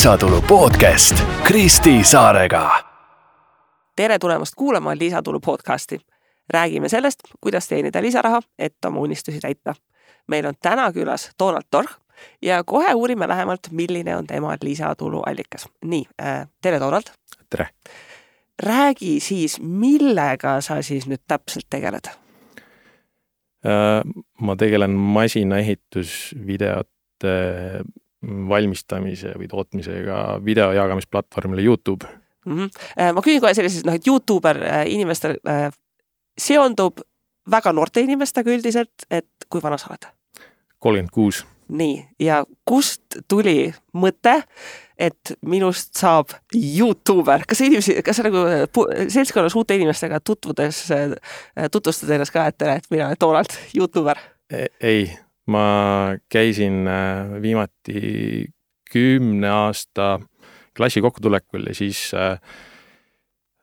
lisatulu podcast Kristi Saarega. tere tulemast kuulama Lisatulu podcasti. räägime sellest, kuidas teenida lisaraha, et oma unistusi täita. meil on täna külas Donald Torch ja kohe uurime lähemalt, milline on tema lisatulu allikas. nii äh,, tere, Donald. tere. räägi siis, millega sa siis nüüd täpselt tegeled? Äh, ma tegelen masinaehitusvideote valmistamise või tootmisega video jagamisplatvormile Youtube mm. -hmm. ma küsin kohe sellises, noh, et Youtuber inimestel äh, seondub väga noorte inimestega üldiselt, et kui vana sa oled? kolmkümmend kuus. nii, ja kust tuli mõte, et minust saab Youtuber, kas inimesi, kas sa nagu seltskonnas uute inimestega tutvudes tutvustad ennast ka, et tere, et mina olen Donald, Youtuber? E-, ei ma käisin äh, viimati kümne aasta klassi kokkutulekul ja siis äh,,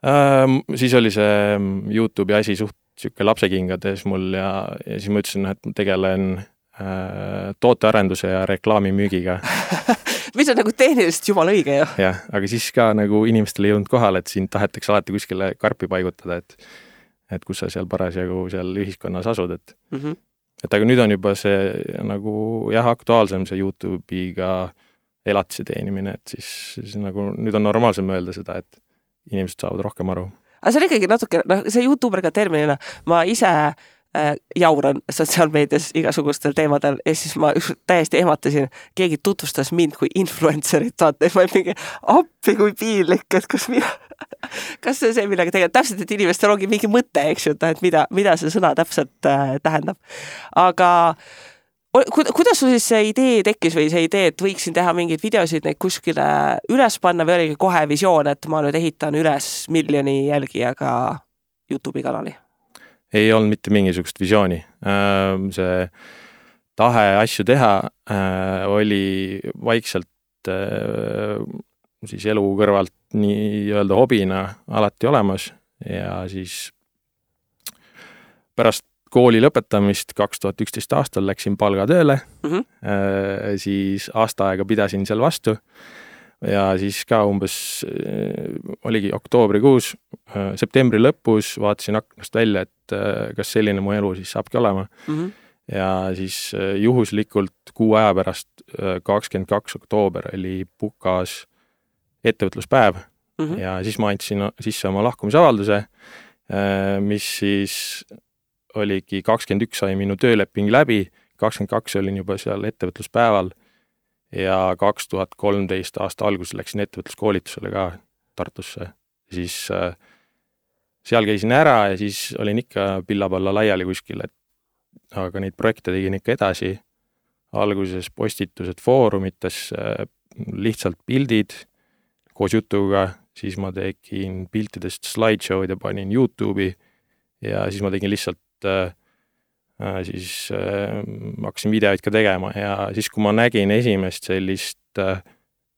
äh, siis oli see mm, Youtube'i asi suht sihuke lapsekingades mul ja, ja siis ma ütlesin, et ma tegelen äh, tootearenduse ja reklaamimüügiga mis on nagu tehniliselt jumala õige ju. jah, aga siis ka nagu inimestele ei jõudnud kohale, et sind tahetakse alati kuskile karpi paigutada, et et kus sa seal parasjagu seal ühiskonnas asud, et mm -hmm et aga nüüd on juba see nagu jah, aktuaalsem see Youtube'iga elatise teenimine, et siis, siis nagu nüüd on normaalsem öelda seda, et inimesed saavad rohkem aru. aga see on ikkagi natuke, noh, see Youtuber'iga terminina, ma ise äh, jauran sotsiaalmeedias igasugustel teemadel ja siis ma täiesti ehmatasin, keegi tutvustas mind kui influencer'it, ja ma olin mingi appi kui piinlik, et kas mina kas see on see, millega tegelikult täpselt, et inimestel ongi mingi mõte, eks ju, et mida, mida see sõna täpselt äh, tähendab. aga kuidas sul siis see idee tekkis või see idee, et võiksin teha mingeid videosid, neid kuskile üles panna või oligi kohe visioon, et ma nüüd ehitan üles miljoni jälgijaga Youtube'i kanali? Ei olnud mitte mingisugust visiooni. Äh, see tahe asju teha äh, oli vaikselt äh, siis elu kõrvalt nii-öelda hobina alati olemas ja siis pärast kooli lõpetamist kaks tuhat üksteist aastal läksin palgatööle mm, -hmm. siis aasta aega pidasin seal vastu ja siis ka umbes oligi oktoobrikuus, äh, septembri lõpus vaatasin aknast välja, et äh, kas selline mu elu siis saabki olema mm. -hmm. ja siis juhuslikult kuu aja pärast, kakskümmend kaks oktoober oli Pukas ettevõtluspäev mm -hmm. ja siis ma andsin sisse oma lahkumisavalduse, äh, mis siis oligi kakskümmend üks sai minu tööleping läbi, kakskümmend kaks olin juba seal ettevõtluspäeval ja kaks tuhat kolmteist aasta alguses läksin ettevõtluskoolitusele ka Tartusse, siis äh, seal käisin ära ja siis olin ikka pilla-palla laiali kuskil, et aga neid projekte tegin ikka edasi. alguses postitused foorumites, lihtsalt pildid koos jutuga, siis ma tegin piltidest slideshow'd ja panin Youtube'i ja siis ma tegin lihtsalt äh, äh, siis äh, hakkasin videoid ka tegema ja siis, kui ma nägin esimest sellist äh,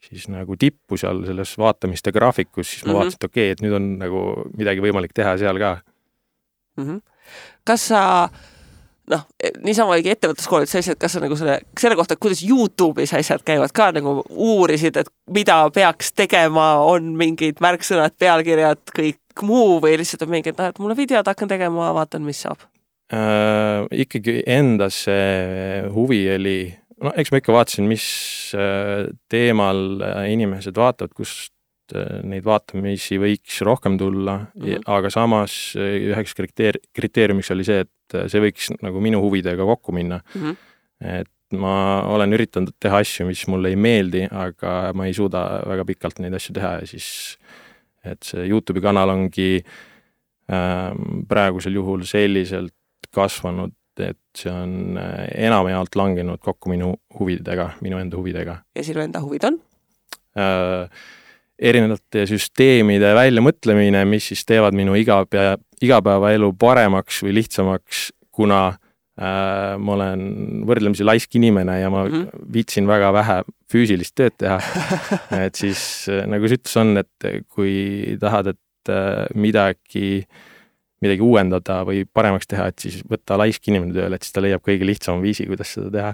siis nagu tippu seal selles vaatamiste graafikus, siis ma mm -hmm. vaatasin, et okei okay,, et nüüd on nagu midagi võimalik teha seal ka mm. -hmm. kas sa äh, noh, niisama oligi ettevõtluskoolitus asjad, kas sa nagu selle, selle kohta, kuidas Youtube'is asjad käivad ka nagu uurisid, et mida peaks tegema, on mingid märksõnad, pealkirjad, kõik muu või lihtsalt on mingi, et noh, et mul on videod, hakkan tegema, vaatan, mis saab äh,? ikkagi endas see huvi oli, no eks ma ikka vaatasin, mis äh, teemal äh, inimesed vaatavad, kust äh, neid vaatamisi võiks rohkem tulla mm, -hmm. aga samas üheks kriteer-, kriteeriumiks oli see, et äh, see võiks nagu minu huvidega kokku minna mm. -hmm. et ma olen üritanud teha asju, mis mulle ei meeldi, aga ma ei suuda väga pikalt neid asju teha ja siis, et see Youtube'i kanal ongi ähm, praegusel juhul selliselt kasvanud, et see on äh, enamjaolt langenud kokku minu huvidega, minu enda huvidega. ja sinu enda huvid on äh,? erinevate süsteemide väljamõtlemine, mis siis teevad minu igapäeva, igapäevaelu paremaks või lihtsamaks, kuna äh, ma olen võrdlemisi laisk inimene ja ma mm -hmm. viitsin väga vähe füüsilist tööd teha et siis äh, nagu see ütlus on, et kui tahad, et äh, midagi midagi uuendada või paremaks teha, et siis võtta laisk inimene tööle, et siis ta leiab kõige lihtsama viisi, kuidas seda teha.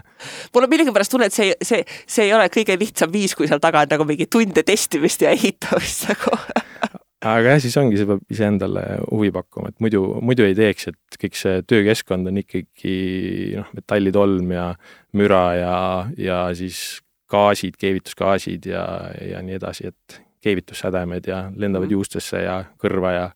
mul on millegipärast tunne, et see, see, see ei ole kõige lihtsam viis, kui seal taga on nagu mingi tunde testimist ja ehitamist nagu aga jah, siis ongi, see peab iseendale huvi pakkuma, et muidu, muidu ei teeks, et kõik see töökeskkond on ikkagi noh, metallitolm ja müra ja, ja siis gaasid, keevitusgaasid ja, ja nii edasi, et keevitussädemed ja lendavad mm. juustesse ja kõrva ja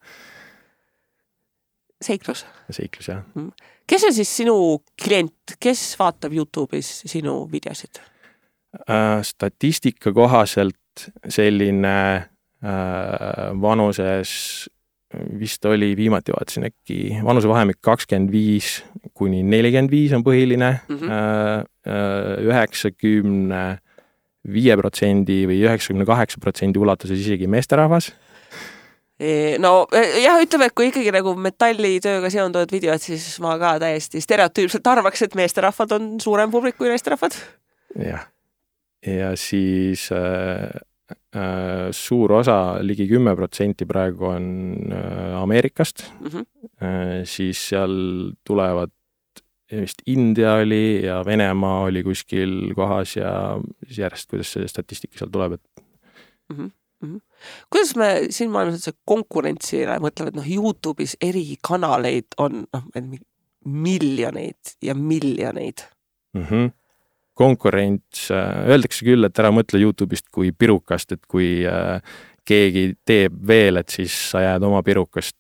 seiklus. seiklus, jah. Mm.. kes on siis sinu klient, kes vaatab Youtube'is sinu videosid? Äh,? statistika kohaselt selline äh, vanuses, vist oli, viimati vaatasin äkki, vanusevahemik kakskümmend viis kuni nelikümmend viis on põhiline. Äh, äh, üheksakümne viie protsendi või üheksakümne kaheksa protsendi ulatuses isegi meesterahvas no e, jah, ütleme, et kui ikkagi nagu metallitööga seonduvad videod, siis ma ka täiesti stereotüüpselt arvaks, et meesterahvad on suurem publik kui naisterahvad. jah, ja siis äh, äh, suur osa ligi, ligi kümme protsenti praegu on äh, Ameerikast mm, -hmm. äh, siis seal tulevad vist India oli ja Venemaa oli kuskil kohas ja siis järjest, kuidas see statistika seal tuleb, et mm. -hmm mm. -hmm. Kuidas me siin maailmas üldse konkurentsile mõtleme, et noh, Youtube'is eri kanaleid on noh, miljoneid ja miljoneid mm. -hmm. konkurents, äh, öeldakse küll, et ära mõtle Youtube'ist kui pirukast, et kui äh, keegi teeb veel, et siis sa jääd oma pirukast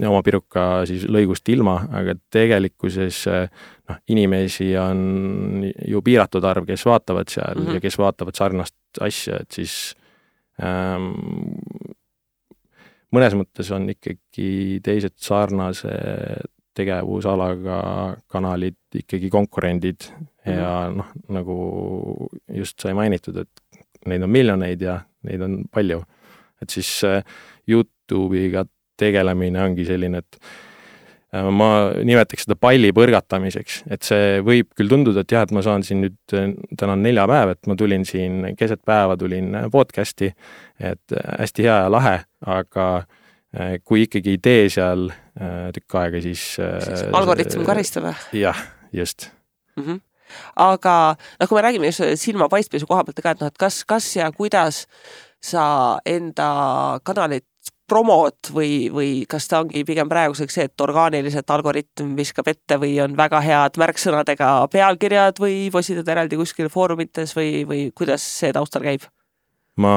oma piruka siis lõigust ilma, aga tegelikkuses äh, noh, inimesi on ju piiratud arv, kes vaatavad seal mm -hmm. ja kes vaatavad sarnast asja, et siis mõnes mõttes on ikkagi teised sarnase tegevusalaga kanalid ikkagi konkurendid mm -hmm. ja noh, nagu just sai mainitud, et neid on miljoneid ja neid on palju. et siis äh, Youtube'iga tegelemine ongi selline, et ma nimetaks seda palli põrgatamiseks, et see võib küll tunduda, et jah, et ma saan siin nüüd, täna on neljapäev, et ma tulin siin keset päeva tulin podcast'i, et hästi hea ja lahe, aga äh, kui ikkagi ei tee seal äh, tükk aega, siis, siis algoritm karistab? jah, just mm. -hmm. aga noh, kui me räägime just silmapaistmise koha pealt ka, et noh, et kas, kas ja kuidas sa enda kanalit promot või, või kas ta ongi pigem praeguseks see, et orgaaniliselt algoritm viskab ette või on väga head märksõnadega pealkirjad või postitad eraldi kuskil foorumites või, või kuidas see taustal käib? ma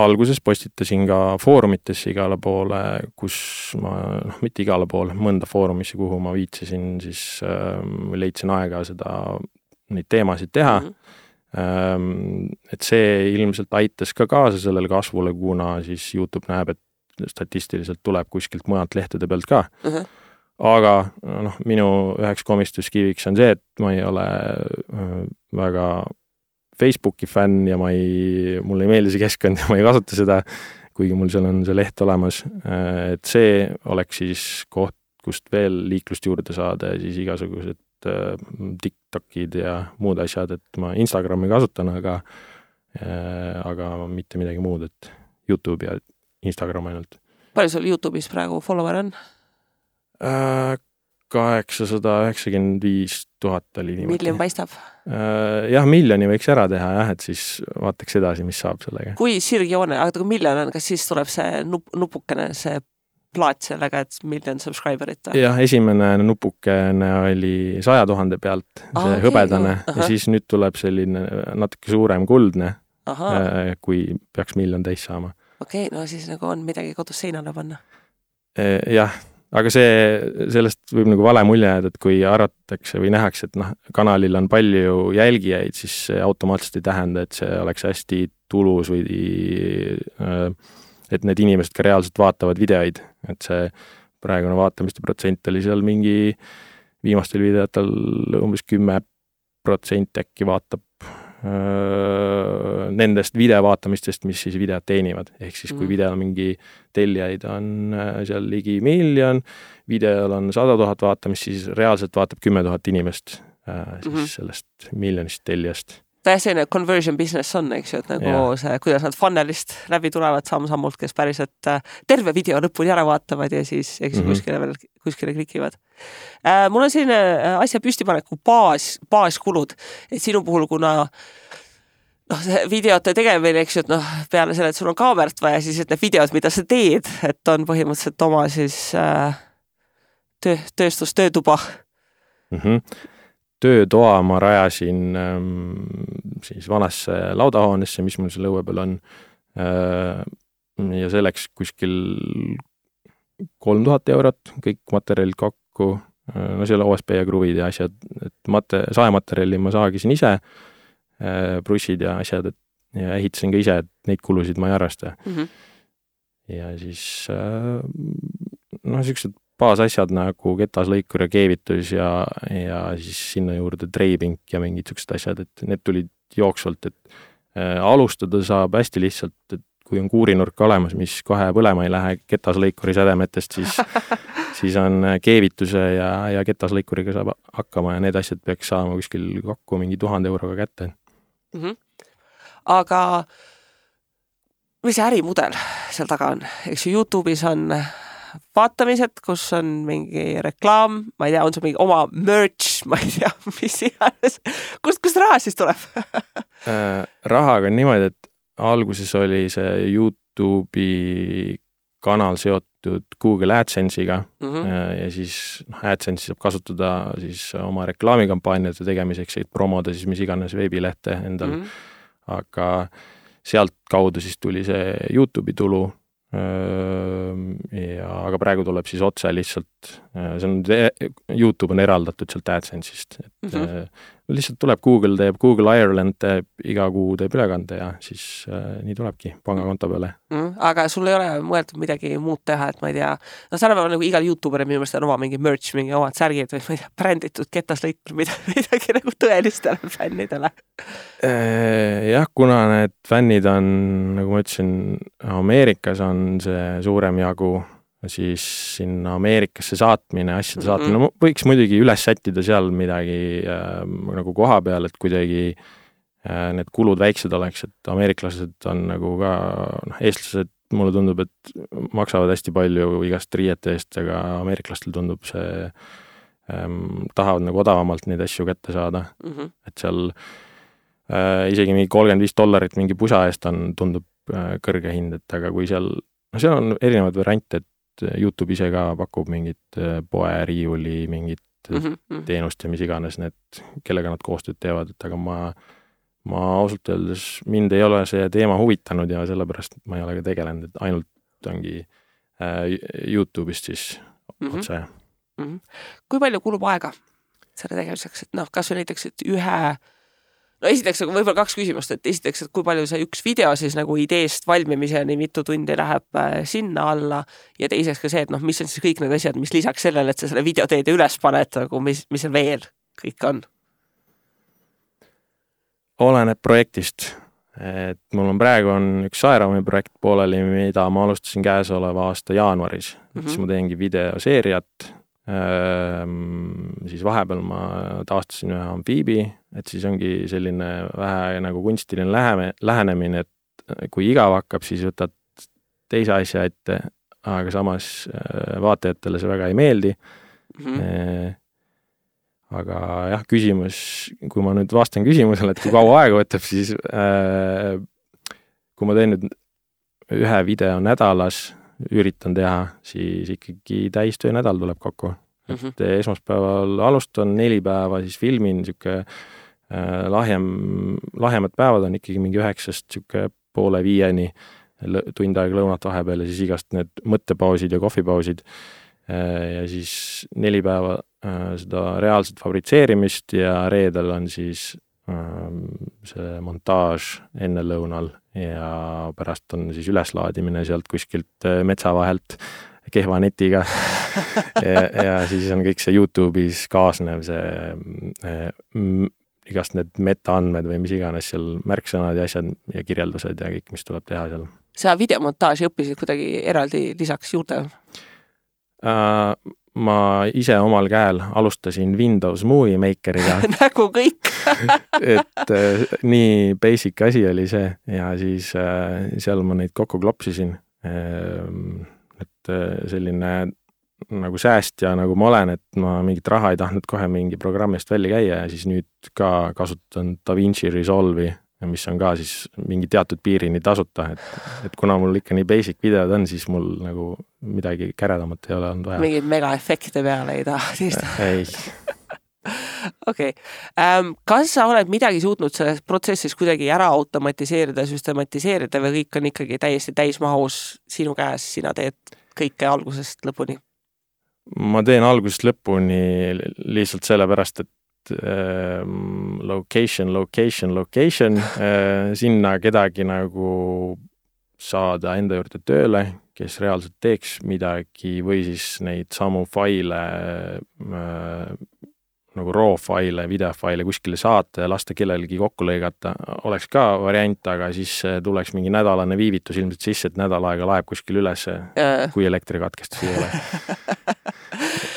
alguses postitasin ka foorumitesse igale poole, kus ma, noh, mitte igale poole, mõnda foorumisse, kuhu ma viitsisin, siis äh, leidsin aega seda, neid teemasid teha mm. -hmm et see ilmselt aitas ka kaasa sellele kasvule, kuna siis Youtube näeb, et statistiliselt tuleb kuskilt mujalt lehtede pealt ka uh. -huh. aga noh, minu üheks komistuskiviks on see, et ma ei ole väga Facebooki fänn ja ma ei, mulle ei meeldi see keskkond ja ma ei kasuta seda, kuigi mul seal on see leht olemas. et see oleks siis koht, kust veel liiklust juurde saada ja siis igasugused TikTokid ja muud asjad, et ma Instagrami kasutan, aga äh, aga mitte midagi muud, et Youtube ja Instagram ainult. palju sul Youtube'is praegu follower'e on? Äh, kaheksasada üheksakümmend viis tuhat oli niimoodi. miljon paistab? jah, miljoni võiks ära teha jah, et siis vaataks edasi, mis saab sellega. kui sirgjoone, aga kui miljon on, kas siis tuleb see nup-, nupukene, see plaat sellega, et miljon subscriber'it jah, esimene nupukene oli saja tuhande pealt, see ah, hõbedane okay, ja siis nüüd tuleb selline natuke suurem kuldne, äh, kui peaks miljon täis saama. okei okay,, no siis nagu on midagi kodus seinale panna. Äh, jah, aga see, sellest võib nagu vale mulje jääda, et kui arvatakse või nähakse, et noh, kanalil on palju jälgijaid, siis see automaatselt ei tähenda, et see oleks hästi tulus või äh, et need inimesed ka reaalselt vaatavad videoid, et see praegune vaatamiste protsent oli seal mingi viimastel videotel umbes kümme protsenti äkki vaatab öö, nendest video vaatamistest, mis siis videot teenivad, ehk siis kui mm. videol mingi tellijaid on seal ligi miljon, videol on sada tuhat vaatamist, siis reaalselt vaatab kümme tuhat inimest äh, siis mm -hmm. sellest miljonist tellijast täiesti selline conversion business on, eks ju, et nagu yeah. see, kuidas nad funnel'ist läbi tulevad samm-sammult, kes päriselt äh, terve video lõpuni ära vaatavad ja siis, eks mm -hmm., kuskile veel, kuskile klikivad äh,. mul on selline äh, asja püstipaneku baas, baaskulud, et sinu puhul, kuna noh, see videote tegemine, eks ju, et noh, peale selle, et sul on kaamerat vaja, siis et need videod, mida sa teed, et on põhimõtteliselt oma siis äh, töö, tööstus, töötuba mm. -hmm töötoa ma rajasin ähm, siis vanasse laudahoonesse, mis mul seal õue peal on äh,. ja see läks kuskil kolm tuhat eurot, kõik materjalid kokku äh,, no seal OSB ja kruvid ja asjad, et mate-, saematerjali ma saagisin ise äh,, brussid ja asjad, et ja ehitasin ka ise, et neid kulusid ma ei arvesta mm. -hmm. ja siis äh, noh, niisugused baasasjad nagu ketaslõikur ja keevitus ja, ja siis sinna juurde treipink ja mingid siuksed asjad, et need tulid jooksvalt, et äh, alustada saab hästi lihtsalt, et kui on kuurinurk olemas, mis kohe põlema ei lähe ketaslõikuri sädemetest, siis siis on äh, keevituse ja, ja ketaslõikuriga saab hakkama ja need asjad peaks saama kuskil kokku mingi tuhande euroga kätte mm. -hmm. aga mis see ärimudel seal taga on, eks ju Youtube'is on vaatamised, kus on mingi reklaam, ma ei tea, on sul mingi oma merch, ma ei tea, mis iganes. kust, kust raha siis tuleb äh, rahaga on niimoodi, et alguses oli see Youtube'i kanal seotud Google AdSense'iga mm -hmm. ja siis noh, AdSense'i saab kasutada siis oma reklaamikampaaniate tegemiseks, et promoda siis mis iganes veebilehte endal mm. -hmm. aga sealtkaudu siis tuli see Youtube'i tulu ja aga praegu tuleb siis otse lihtsalt, see on, Youtube on eraldatud sealt AdSense'ist, et mm -hmm. Lihtsalt tuleb Google teeb, Google Ireland teeb iga kuu teeb ülekande ja siis äh, nii tulebki pangakonto peale mm. aga sul ei ole mõeldud midagi muud teha, et ma ei tea, no tänapäeval nagu igal Youtuberil minu meelest on oma mingi merch, mingi omad särgid või ma ei tea, bränditud ketaslõikur, mida, midagi nagu tõelistele fännidele jah, kuna need fännid on, nagu ma ütlesin, Ameerikas on see suurem jagu, siis sinna Ameerikasse saatmine, asjade mm -hmm. saatmine, no võiks muidugi üles sättida seal midagi äh, nagu koha peal, et kuidagi äh, need kulud väiksed oleks, et ameeriklased on nagu ka, noh, eestlased mulle tundub, et maksavad hästi palju igast riiete eest, aga ameeriklastel tundub see ähm,, tahavad nagu odavamalt neid asju kätte saada mm, -hmm. et seal äh, isegi mingi kolmkümmend viis dollarit mingi pusa eest on, tundub äh, kõrge hind, et aga kui seal, no seal on erinevaid variante, et Youtube ise ka pakub mingit äh, poeriiuli, mingit mm -hmm. teenust ja mis iganes need, kellega nad koostööd teevad, et aga ma ma ausalt öeldes, mind ei ole see teema huvitanud ja sellepärast ma ei ole ka tegelenud, et ainult ongi äh, Youtube'ist siis mm -hmm. otse mm. -hmm. kui palju kulub aega selle tegemiseks, et noh, kas või näiteks, et ühe no esiteks nagu võib-olla kaks küsimust, et esiteks, et kui palju see üks video siis nagu ideest valmimiseni, mitu tundi läheb äh, sinna alla ja teiseks ka see, et noh, mis on siis kõik need asjad, mis lisaks sellele, et sa selle video teed ja üles paned, nagu mis, mis seal veel kõik on? oleneb projektist, et mul on praegu on üks Saeraumi projekt pooleli, mida ma alustasin käesoleva aasta jaanuaris mm, -hmm. siis ma teengi videoseeriat siis vahepeal ma taastasin ühe amfiibi, et siis ongi selline vähe nagu kunstiline läheme, lähenemine, et kui igav hakkab, siis võtad teise asja ette, aga samas äh, vaatajatele see väga ei meeldi mm. -hmm. aga jah, küsimus, kui ma nüüd vastan küsimusele, et kui kaua aega võtab, siis äh, kui ma teen nüüd ühe video nädalas üritan teha, siis ikkagi täistöönädal tuleb kokku mm. -hmm. et esmaspäeval alustan, neli päeva siis filmin, niisugune äh, lahjem, lahjemad päevad on ikkagi mingi üheksast niisugune poole viieni, tund aega lõunat vahepeal ja siis igast need mõttepausid ja kohvipausid äh,. ja siis neli päeva äh, seda reaalset fabritseerimist ja reedel on siis ähm, see montaaž ennelõunal ja pärast on siis üleslaadimine sealt kuskilt äh, metsa vahelt kehva netiga ja, ja siis on kõik see Youtube'is kaasnev see äh, igast need metaandmed või mis iganes seal märksõnad ja asjad ja kirjeldused ja kõik, mis tuleb teha seal. sa videomontaaži õppisid kuidagi eraldi lisaks juurde äh,? Ma ise omal käel alustasin Windows Movie Makeriga. Nagu kõik. Et äh, nii basic asi oli see ja siis äh, seal ma neid kokku klopsisin. Äh,. et selline nagu säästja, nagu ma olen, et ma mingit raha ei tahtnud kohe mingi programmi eest välja käia ja siis nüüd ka kasutan DaVinci Resolve'i mis on ka siis mingi teatud piirini tasuta, et, et kuna mul ikka nii basic videod on, siis mul nagu midagi käredamat ei ole olnud vaja. mingeid megaefekte peale ei taha teist ei okei okay. ähm,, kas sa oled midagi suutnud selles protsessis kuidagi ära automatiseerida, süstematiseerida või kõik on ikkagi täiesti täismahus sinu käes, sina teed kõike algusest lõpuni? ma teen algusest lõpuni lihtsalt sellepärast, et location, location, location äh,, sinna kedagi nagu saada enda juurde tööle, kes reaalselt teeks midagi või siis neid samu faile äh, nagu raw faile, videofaile kuskile saata ja lasta kellelgi kokku lõigata, oleks ka variant, aga siis tuleks mingi nädalane viivitus ilmselt sisse, et nädal aega laeb kuskil üles, kui elektrikatkestusi ei ole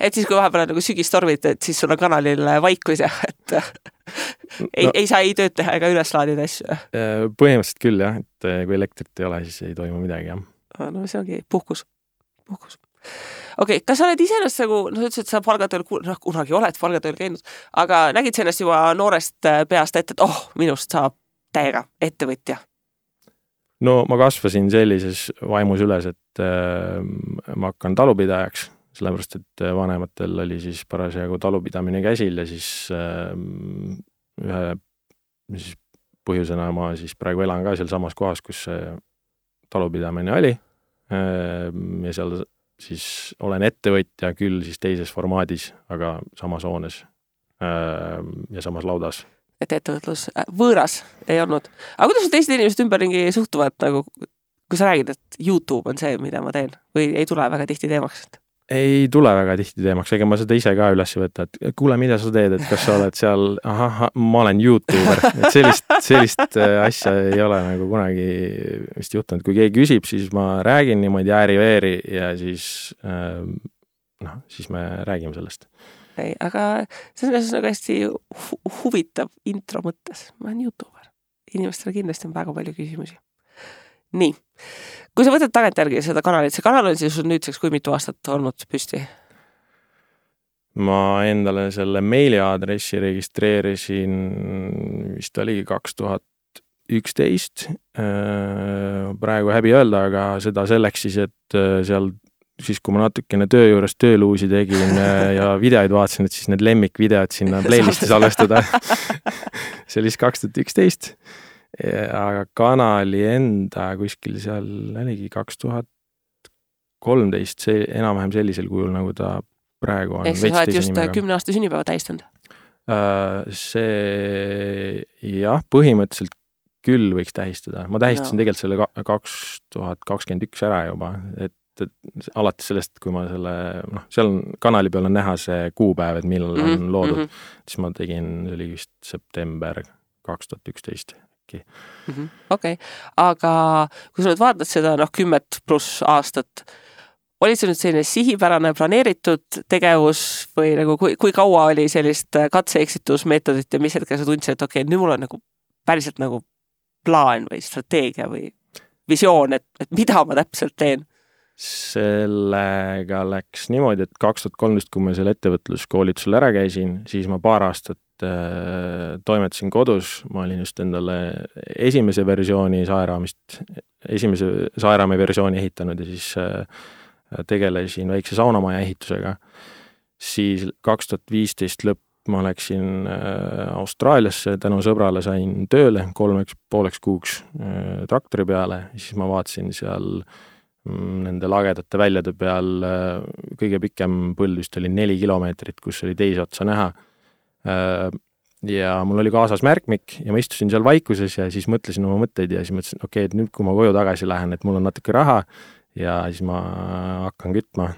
et siis, kui vahepeal on nagu sügistormid, et siis sul on kanalil vaikus ja et ei no,, ei saa ei tööd teha ega üles laadida asju? Äh, põhimõtteliselt küll jah, et äh, kui elektrit ei ole, siis ei toimu midagi jah. no see ongi puhkus, puhkus. okei okay,, kas sa oled iseenesest nagu, noh, sa ütlesid, et sa palgatööl, noh, kunagi oled palgatööl käinud, aga nägid sa ennast juba noorest äh, peast ette, et oh, minust saab täiega ettevõtja? no ma kasvasin sellises vaimus üles, et äh, ma hakkan talupidajaks sellepärast et äh, vanematel oli siis parasjagu talupidamine käsil ja siis äh, ühe siis põhjusena ma siis praegu elan ka sealsamas kohas, kus see talupidamine oli äh,. ja seal siis olen ettevõtja küll siis teises formaadis, aga samas hoones ja samas laudas et ettevõtlus võõras ei olnud. aga kuidas teised inimesed ümberringi suhtuvad nagu, kui sa räägid, et Youtube on see, mida ma teen või ei tule väga tihti teemaks? Ei tule väga tihti teemaks, ega ma seda ise ka üles ei võta, et kuule, mida sa teed, et kas sa oled seal, ahah, ma olen Youtuber, et sellist, sellist äh, asja ei ole nagu kunagi vist juhtunud, kui keegi küsib, siis ma räägin niimoodi ääri-veeri ja siis äh, noh, siis me räägime sellest. ei, aga see on nagu hästi hu huvitav intro mõttes, ma olen Youtuber. inimestel kindlasti on väga palju küsimusi. Nii kui sa võtad tagantjärgi seda kanalit, see kanal on siis nüüdseks kui mitu aastat olnud püsti? ma endale selle meiliaadressi registreerisin, vist oligi kaks tuhat üksteist. Äh, praegu häbi öelda, aga seda selleks siis, et äh, seal siis, kui ma natukene töö juures tööluusi tegin äh, ja videoid vaatasin, et siis need lemmikvideod sinna playlist'i salvestada see oli siis kaks tuhat üksteist aga kanali enda kuskil seal oligi kaks tuhat kolmteist, see enam-vähem sellisel kujul, nagu ta praegu on. ehk sa oled just kümne aasta sünnipäeva tähistanud? Äh, see jah, põhimõtteliselt küll võiks tähistada, ma tähistasin no. tegelikult selle kaks tuhat kakskümmend üks ära juba, et, et alates sellest, kui ma selle, noh, seal on kanali peal on näha see kuupäev, et millal mm -hmm. on loodud mm, -hmm. siis ma tegin, see oli vist september kaks tuhat üksteist äkki. Mhm. okei, aga kui sa nüüd vaatad seda noh, kümmet pluss aastat, oli see nüüd selline sihipärane planeeritud tegevus või nagu kui, kui kaua oli sellist katse-eksitusmeetodit ja mis hetkel sa tundsid, et okei okay,, nüüd mul on nagu päriselt nagu plaan või strateegia või visioon, et, et mida ma täpselt teen? sellega läks niimoodi, et kaks tuhat kolmteist, kui ma seal ettevõtluskoolitusel ära käisin, siis ma paar aastat Äh, toimetasin kodus, ma olin just endale esimese versiooni Saeraamist, esimese Saeraami versiooni ehitanud ja siis äh, tegelesin väikse saunamaja ehitusega. siis kaks tuhat viisteist lõpp ma läksin äh, Austraaliasse, tänu sõbrale sain tööle kolmeks pooleks kuuks traktori peale, siis ma vaatasin seal mm, nende lagedate väljade peal, kõige pikem põld vist oli neli kilomeetrit, kus oli teise otsa näha Äh, ja mul oli kaasas märkmik ja ma istusin seal vaikuses ja siis mõtlesin oma mõtteid ja siis mõtlesin, okei okay,, et nüüd, kui ma koju tagasi lähen, et mul on natuke raha ja siis ma hakkan kütma.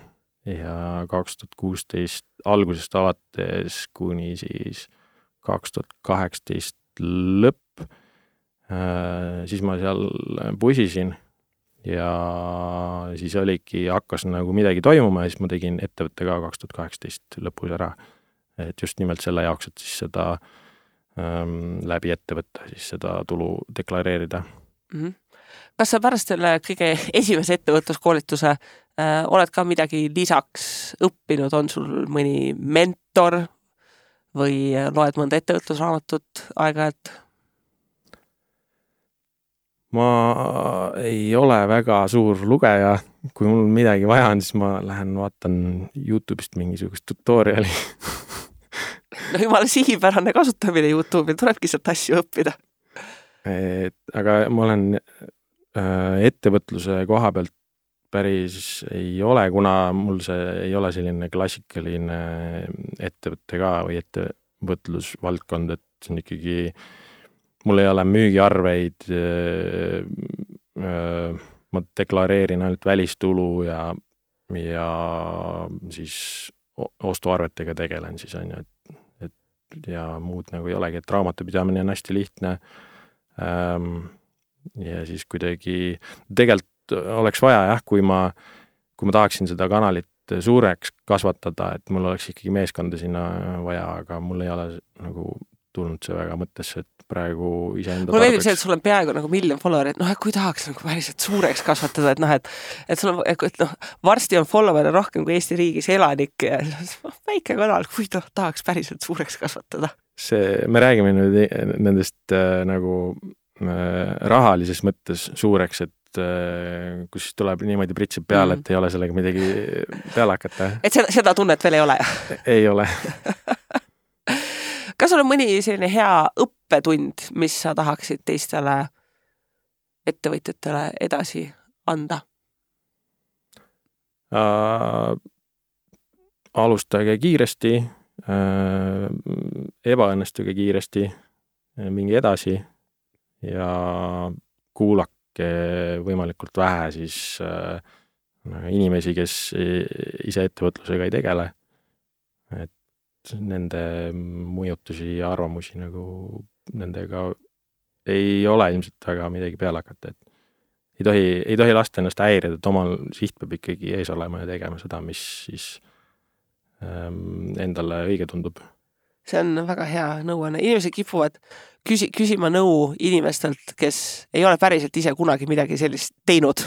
ja kaks tuhat kuusteist algusest alates kuni siis kaks tuhat kaheksateist lõpp, äh, siis ma seal pusisin ja siis oligi, hakkas nagu midagi toimuma ja siis ma tegin ettevõtte ka kaks tuhat kaheksateist lõpus ära. Et just nimelt selle jaoks, et siis seda ähm, läbi ettevõtte siis seda tulu deklareerida mm. -hmm. kas sa pärast selle kõige esimese ettevõtluskoolituse äh, oled ka midagi lisaks õppinud, on sul mõni mentor või loed mõnda ettevõtlusraamatut aeg-ajalt? ma ei ole väga suur lugeja, kui mul midagi vaja on, siis ma lähen vaatan Youtube'ist mingisugust tutorial'i no jumala sihipärane kasutamine Youtube'il, tulebki sealt asju õppida. et aga ma olen äh, ettevõtluse koha pealt päris ei ole, kuna mul see ei ole selline klassikaline ettevõte ka või ettevõtlusvaldkond, et see on ikkagi äh, mul ei ole müügiarveid, ma deklareerin ainult välistulu ja, ja siis ostuarvetega tegelen siis on ju, et ja muud nagu ei olegi, et raamatupidamine on hästi lihtne. ja siis kuidagi, tegelikult oleks vaja jah, kui ma, kui ma tahaksin seda kanalit suureks kasvatada, et mul oleks ikkagi meeskonda sinna vaja, aga mul ei ole nagu tulnud see väga mõttesse, et praegu iseenda mulle meeldib see, et sul on peaaegu nagu miljon follower'it, noh, et kui tahaks nagu päriselt suureks kasvatada, et noh, et et sul on, et noh, varsti on follower'e rohkem kui Eesti riigis elanikke ja väike kanal, kui ta tahaks päriselt suureks kasvatada. see, me räägime nüüd nendest äh, nagu äh, rahalises mõttes suureks, et äh, kus tuleb niimoodi pritsib peale mm., et ei ole sellega midagi peale hakata. et seda, seda tunnet veel ei ole? ei ole kas sul on mõni selline hea õppetund, mis sa tahaksid teistele ettevõtjatele edasi anda äh,? alustage kiiresti äh,, ebaõnnestuge kiiresti, minge edasi ja kuulake võimalikult vähe siis äh, inimesi, kes ise ettevõtlusega ei tegele. et nende mõjutusi ja arvamusi nagu nendega ei ole ilmselt väga midagi peale hakata, et ei tohi, ei tohi lasta ennast häirida, et omal siht peab ikkagi ees olema ja tegema seda, mis siis ähm, endale õige tundub. see on väga hea nõuanne, inimesed kipuvad küsi-, küsima nõu inimestelt, kes ei ole päriselt ise kunagi midagi sellist teinud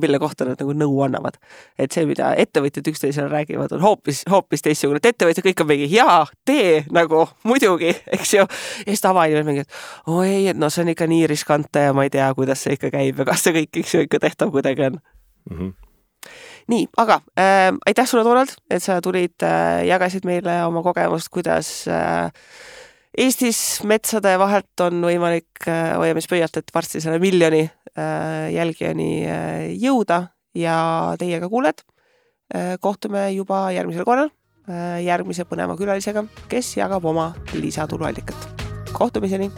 mille kohta nad nagu nõu annavad. et see, mida ettevõtjad üksteisele räägivad, on hoopis, hoopis teistsugune, et ettevõtjad kõik on mingi jaa, tee nagu muidugi, eks ju. ja siis tavainimene mingi, et oi ei, et noh, see on ikka nii riskantne ja ma ei tea, kuidas see ikka käib ja kas see kõik, eks ju, ikka tehtav kuidagi on mm. -hmm nii, aga äh, aitäh sulle, Donald, et sa tulid äh,, jagasid meile oma kogemust, kuidas äh, Eestis metsade vahelt on võimalik äh, hoiamispöialt, et varsti selle miljoni äh, jälgijani äh, jõuda ja teiega kuuled. kohtume juba järgmisel korral järgmise põneva külalisega, kes jagab oma lisatuluallikat. kohtumiseni.